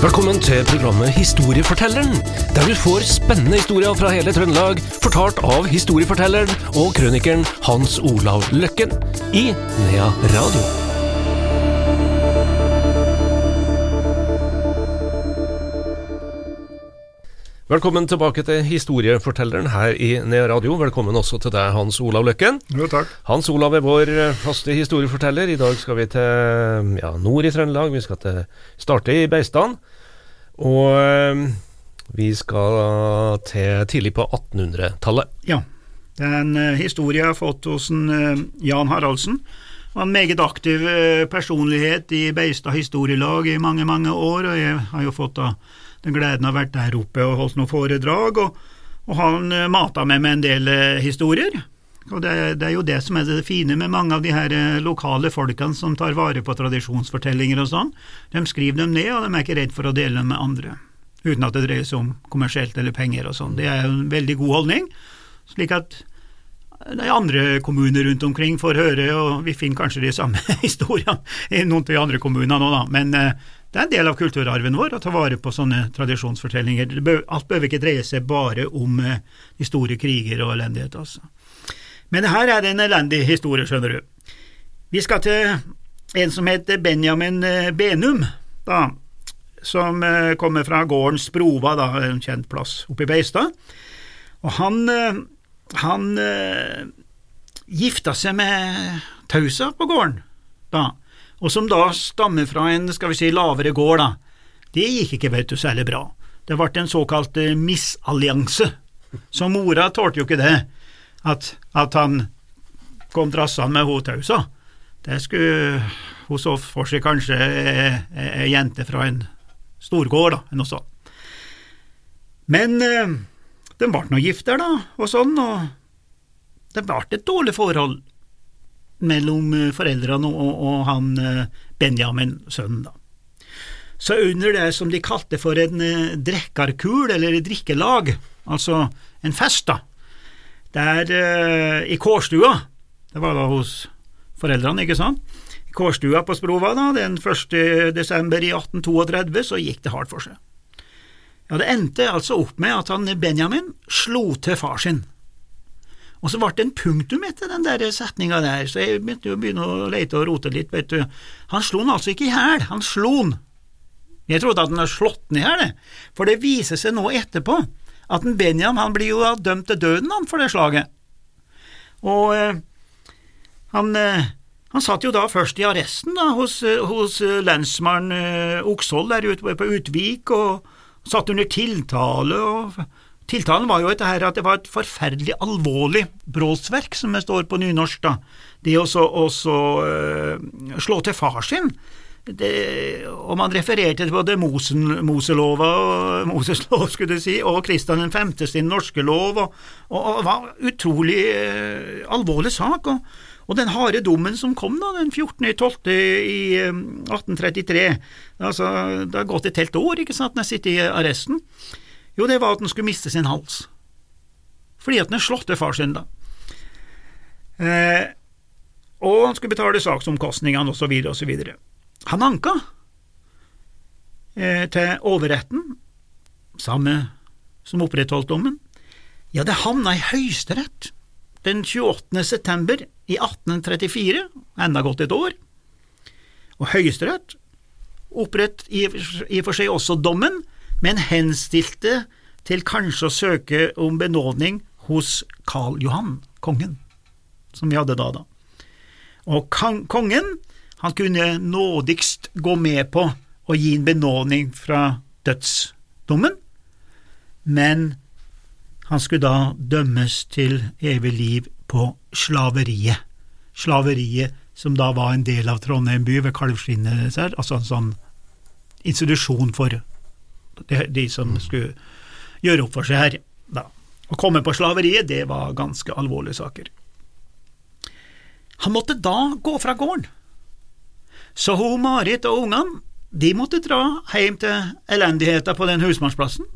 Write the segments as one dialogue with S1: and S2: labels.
S1: Velkommen til programmet Historiefortelleren, der du får spennende historier fra hele Trøndelag, fortalt av historiefortelleren og krønikeren Hans Olav Løkken i Nea Radio. Velkommen tilbake til Historiefortelleren her i Nea Radio. Velkommen også til deg, Hans Olav Løkken.
S2: Jo, takk.
S1: Hans Olav er vår eh, faste historieforteller. I dag skal vi til ja, nord i Trøndelag. Vi skal til, starte i Beistan. Og eh, vi skal til tidlig på 1800-tallet.
S2: Ja. Det er en eh, historie jeg har fått hos en, eh, Jan Haraldsen. Han var en meget aktiv personlighet i Beistad historielag i mange, mange år, og jeg har jo fått da den gleden av å ha vært der oppe og holdt noen foredrag, og, og han mata meg med en del historier. Og det, det er jo det som er det fine med mange av de her eh, lokale folkene som tar vare på tradisjonsfortellinger og sånn. De skriver dem ned, og de er ikke redd for å dele dem med andre, uten at det dreier seg om kommersielt eller penger og sånn. Det er en veldig god holdning, slik at de andre kommuner rundt omkring får høre, og vi finner kanskje de samme historiene i noen av de andre kommunene nå, da. Men eh, det er en del av kulturarven vår å ta vare på sånne tradisjonsfortellinger. Alt behøver ikke dreie seg bare om eh, de store kriger og elendighet, altså. Men her er det en elendig historie, skjønner du. Vi skal til en som heter Benjamin eh, Benum, da, som eh, kommer fra gården Sprova, da, en kjent plass oppe i Beistad. Og han, eh, han gifta seg med Tausa på gården, da, og som da stammer fra en, skal vi si, lavere gård, da. Det gikk ikke, vet du, særlig bra. Det ble en såkalt misallianse, så mora tålte jo ikke det, at, at han kom drassende med henne Tausa. Det skulle hun så for seg kanskje ei jente fra en storgård, da, noe sånt. Men eh, de ble nå gift der, da, og sånn, og det ble et dårlig forhold mellom eh, foreldrene og, og han eh, Benjamin, sønnen, da. Så under det som de kalte for en drikkarkul, drekkarkul, eller drikkelag, altså en fest, da, der eh, i kårstua, det var da hos foreldrene, ikke sant, i kårstua på Sprova da, den 1. desember i 1832, så gikk det hardt for seg. Ja, det endte altså opp med at han Benjamin slo til far sin. Og så ble det en punktum etter den der setninga der, så jeg begynte jo å begynne å lete og rote litt, vet du. Han slo han altså ikke i hæl, han slo han. Jeg trodde at han hadde slått han i hæl, for det viser seg nå etterpå at en Benjamin han blir jo dømt til døden han for det slaget. Og eh, han, eh, han satt jo da først i arresten da, hos, eh, hos lensmann eh, Okshold der ute på Utvik, og satt under tiltale. og Tiltalen var jo dette her at det var et forferdelig alvorlig bråsverk, som det står på nynorsk, da. Det å så uh, slå til far sin. Det, og man refererte til både Mosen, Moselova og Moses lov, skulle du si, og Kristian 5. sin norske lov, og, og, og var utrolig eh, alvorlig sak. og og den harde dommen som kom da, den 14.12. i 1833, altså det har gått et helt år, ikke sant, når jeg sitter i arresten, jo, det var at han skulle miste sin hals, fordi at han hadde slått til far sin, da. Eh, og han skulle betale saksomkostningene, osv., osv. Han anka eh, til overretten, samme som opprettholdt dommen. Ja, det havna i Høyesterett den 28. september i 1834, enda gått et år, og Høyesterett opprett i og for seg også dommen, men henstilte til kanskje å søke om benådning hos Karl Johan, kongen, som vi hadde da, da. Og kongen, han kunne nådigst gå med på å gi en benådning fra dødsdommen, men han skulle da dømmes til evig liv på slaveriet. Slaveriet som da var en del av Trondheim by ved Kalvskinnet, altså en sånn institusjon for de, som skulle gjøre opp for seg her. Da. Å komme på slaveriet, det var ganske alvorlige saker. Han måtte da gå fra gården, så hun Marit og ungene de måtte dra hjem til elendigheta på den husmannsplassen,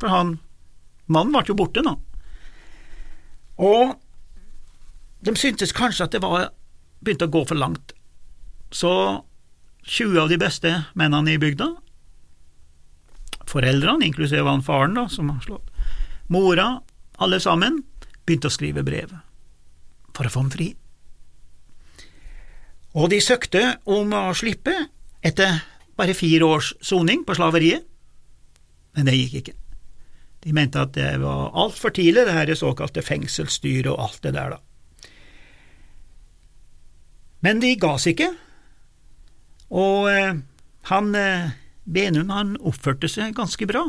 S2: for han Mannen ble jo borte nå. Og de syntes kanskje at det var begynte å gå for langt, så 20 av de beste mennene i bygda foreldrene, inklusive han faren da, som har slått, mora, alle sammen, begynte å skrive brev for å få ham fri. Og de søkte om å slippe etter bare fire års soning på slaveriet, men det gikk ikke. De mente at det var altfor tidlig, det her såkalte fengselsstyret og alt det der, da. Men de ga seg ikke, og eh, han eh, Benum han oppførte seg ganske bra,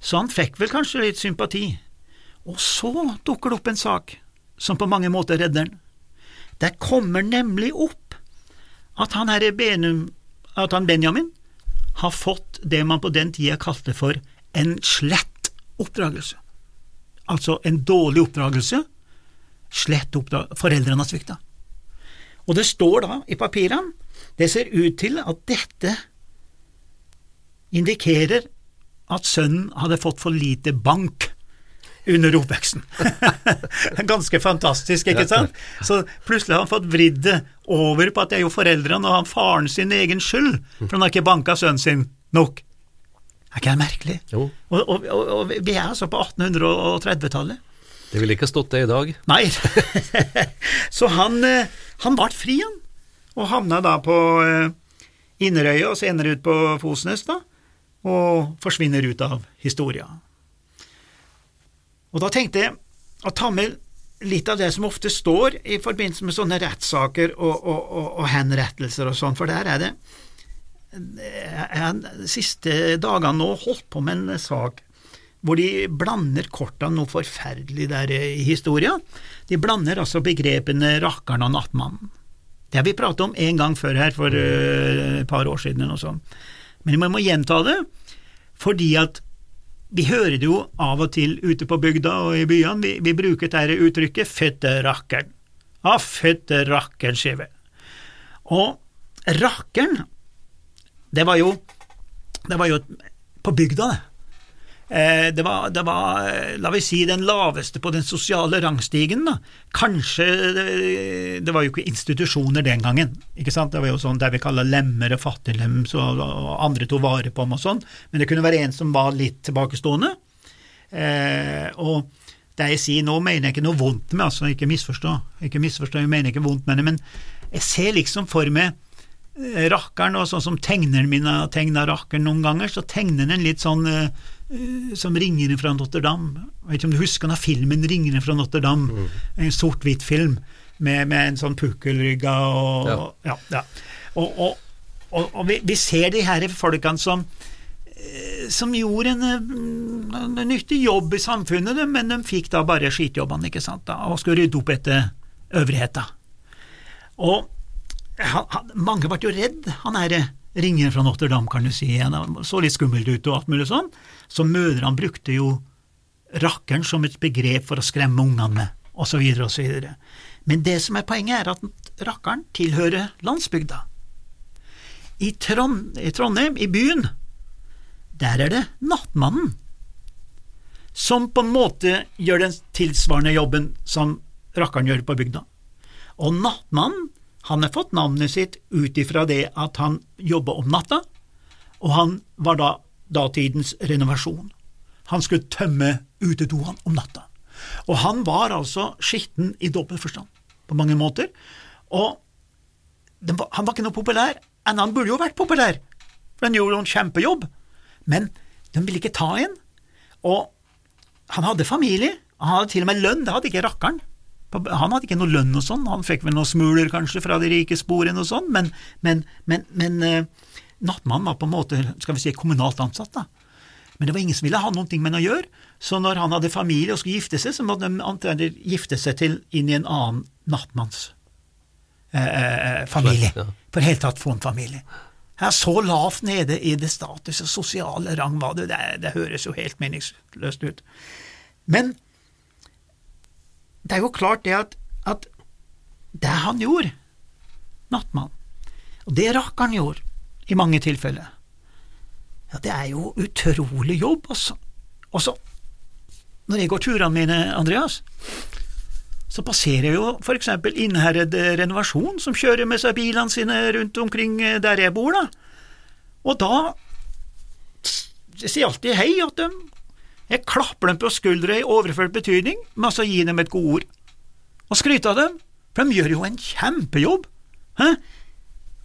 S2: så han fikk vel kanskje litt sympati. Og så dukker det opp en sak som på mange måter redder han. Det kommer nemlig opp at han Benum, at han Benjamin, har fått det man på den tida kalte for en slett oppdragelse. Altså en dårlig oppdragelse, slett oppdragelse, foreldrene har svikta. Og det står da i papirene, det ser ut til at dette indikerer at sønnen hadde fått for lite bank under oppveksten. Ganske fantastisk, ikke sant? Så plutselig har han fått vridd det over på at det er jo foreldrene og han faren sin egen skyld, for han har ikke banka sønnen sin nok. Er ikke det merkelig?
S1: Jo.
S2: Og, og, og, og vi er altså på 1830-tallet.
S1: Det ville ikke stått det i dag.
S2: Nei. så han, eh, han ble fri, han, og havna da på eh, Inderøya og senere ut på Fosnes, da, og forsvinner ut av historia. Og da tenkte jeg å ta med litt av det som ofte står i forbindelse med sånne rettssaker og, og, og, og henrettelser og sånn, for der er det Jeg har de siste dagene nå holdt på med en sak hvor de blander kortene noe forferdelig der i historia. De blander altså begrepene rakkeren og nattmannen. Det har vi pratet om en gang før her, for uh, et par år siden eller noe sånt. Men vi må gjenta det, fordi at vi hører det jo av og til ute på bygda og i byene, vi, vi bruker dette uttrykket 'fødte rakkeren'. Ja, fødte rakkeren, sier vi. Og rakkeren, det var jo det var jo på bygda, det. Eh, det var, det var, la vi si, den laveste på den sosiale rangstigen. da. Kanskje Det, det var jo ikke institusjoner den gangen. ikke sant? Det var jo sånn der vi kaller lemmer og fattiglem, og, og andre tok vare på ham og sånn. Men det kunne være en som var litt tilbakestående. Eh, og det jeg sier nå, mener jeg ikke noe vondt med, altså, ikke misforstå. Ikke misforstå, jeg mener ikke vondt med det, men jeg ser liksom for meg eh, rakkeren, og sånn som tegneren min har tegna rakkeren noen ganger, så tegner den litt sånn eh, som 'Ringeren fra Notre-Dame. Jeg vet ikke om du husker den filmen 'Ringeren fra Notre-Dame? Mm. En sort-hvitt film med, med, en sånn pukkelrygga og Ja. ja, ja. Og, og, og, og vi, vi, ser de her folkene som som gjorde en, en, nyttig jobb i samfunnet, men de fikk da bare skitjobbene, ikke sant, da, og skulle rydde opp etter øvrigheta. Og han, han, mange ble jo redd, han herre ringen fra Notre-Dame, kan du si. Han så litt skummelt ut og alt mulig sånn. Så mødrene brukte jo rakkeren som et begrep for å skremme ungene med, osv., osv. Men det som er poenget, er at rakkeren tilhører landsbygda. I, Trond, I Trondheim, i byen, der er det nattmannen som på en måte gjør den tilsvarende jobben som rakkeren gjør på bygda. Og nattmannen han har fått navnet sitt ut ifra det at han jobba om natta, og han var da datidens renovasjon. Han skulle tømme utedoene om natta. Og han var altså skitten i dobbel forstand, på mange måter. Og var, han var ikke noe populær, enn han burde jo vært populær, for han gjorde jo en kjempejobb. Men de ville ikke ta en. Og han hadde familie, han hadde til og med lønn, det hadde ikke rakkeren. Han hadde ikke noe lønn og sånn, han fikk vel noen smuler kanskje fra de rike sporene og sånn, men, men, men, men uh, nattmannen var på en måte, skal vi si, kommunalt ansatt, da. Men det var ingen som ville ha noen ting med han å gjøre, så når han hadde familie og skulle gifte seg, så måtte de antakelig gifte seg til inn i en annen nattmanns eh, eh familie, for helt tatt få en familie. Her Så lavt nede i det status og sosiale rang var det, det, det høres jo helt meningsløst ut. Men det er jo klart det at, at det han gjorde, nattmann, og det rakkeren gjorde i mange tilfeller, ja, det er jo utrolig jobb, altså. Og så, når jeg går turene mine, Andreas, så passerer jeg jo for eksempel Innherred renovasjon, som kjører med seg bilene sine rundt omkring der jeg bor, da. Og da jeg sier alltid hei til dem. Jeg klapper dem på skuldra i overført betydning, men altså gi dem et godord. Og skryte av dem, for de gjør jo en kjempejobb. Hæ?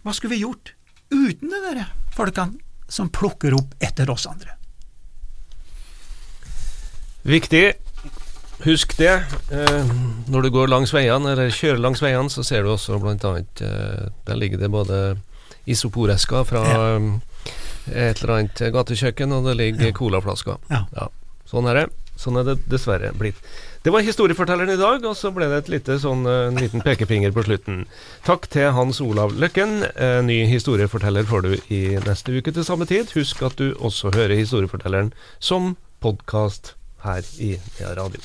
S2: Hva skulle vi gjort uten de der folkene som plukker opp etter oss andre?
S1: Viktig. Husk det. Eh, når du går langs veiene, eller kjører langs veiene, så ser du også blant annet eh, Der ligger det både isoporesker fra
S2: Ja.
S1: eh, et eller annet gatekjøkken, og det ligger colaflasker.
S2: Ja.
S1: Sånn er det. Sånn er det dessverre blitt. Det var historiefortelleren i dag, og så ble det et lite sånn, eh, en liten pekefinger på slutten. Takk til Hans Olav Løkken. Eh, ny historieforteller får du i neste uke til samme tid. Husk at du også hører Historiefortelleren som podkast her i Nea Radio.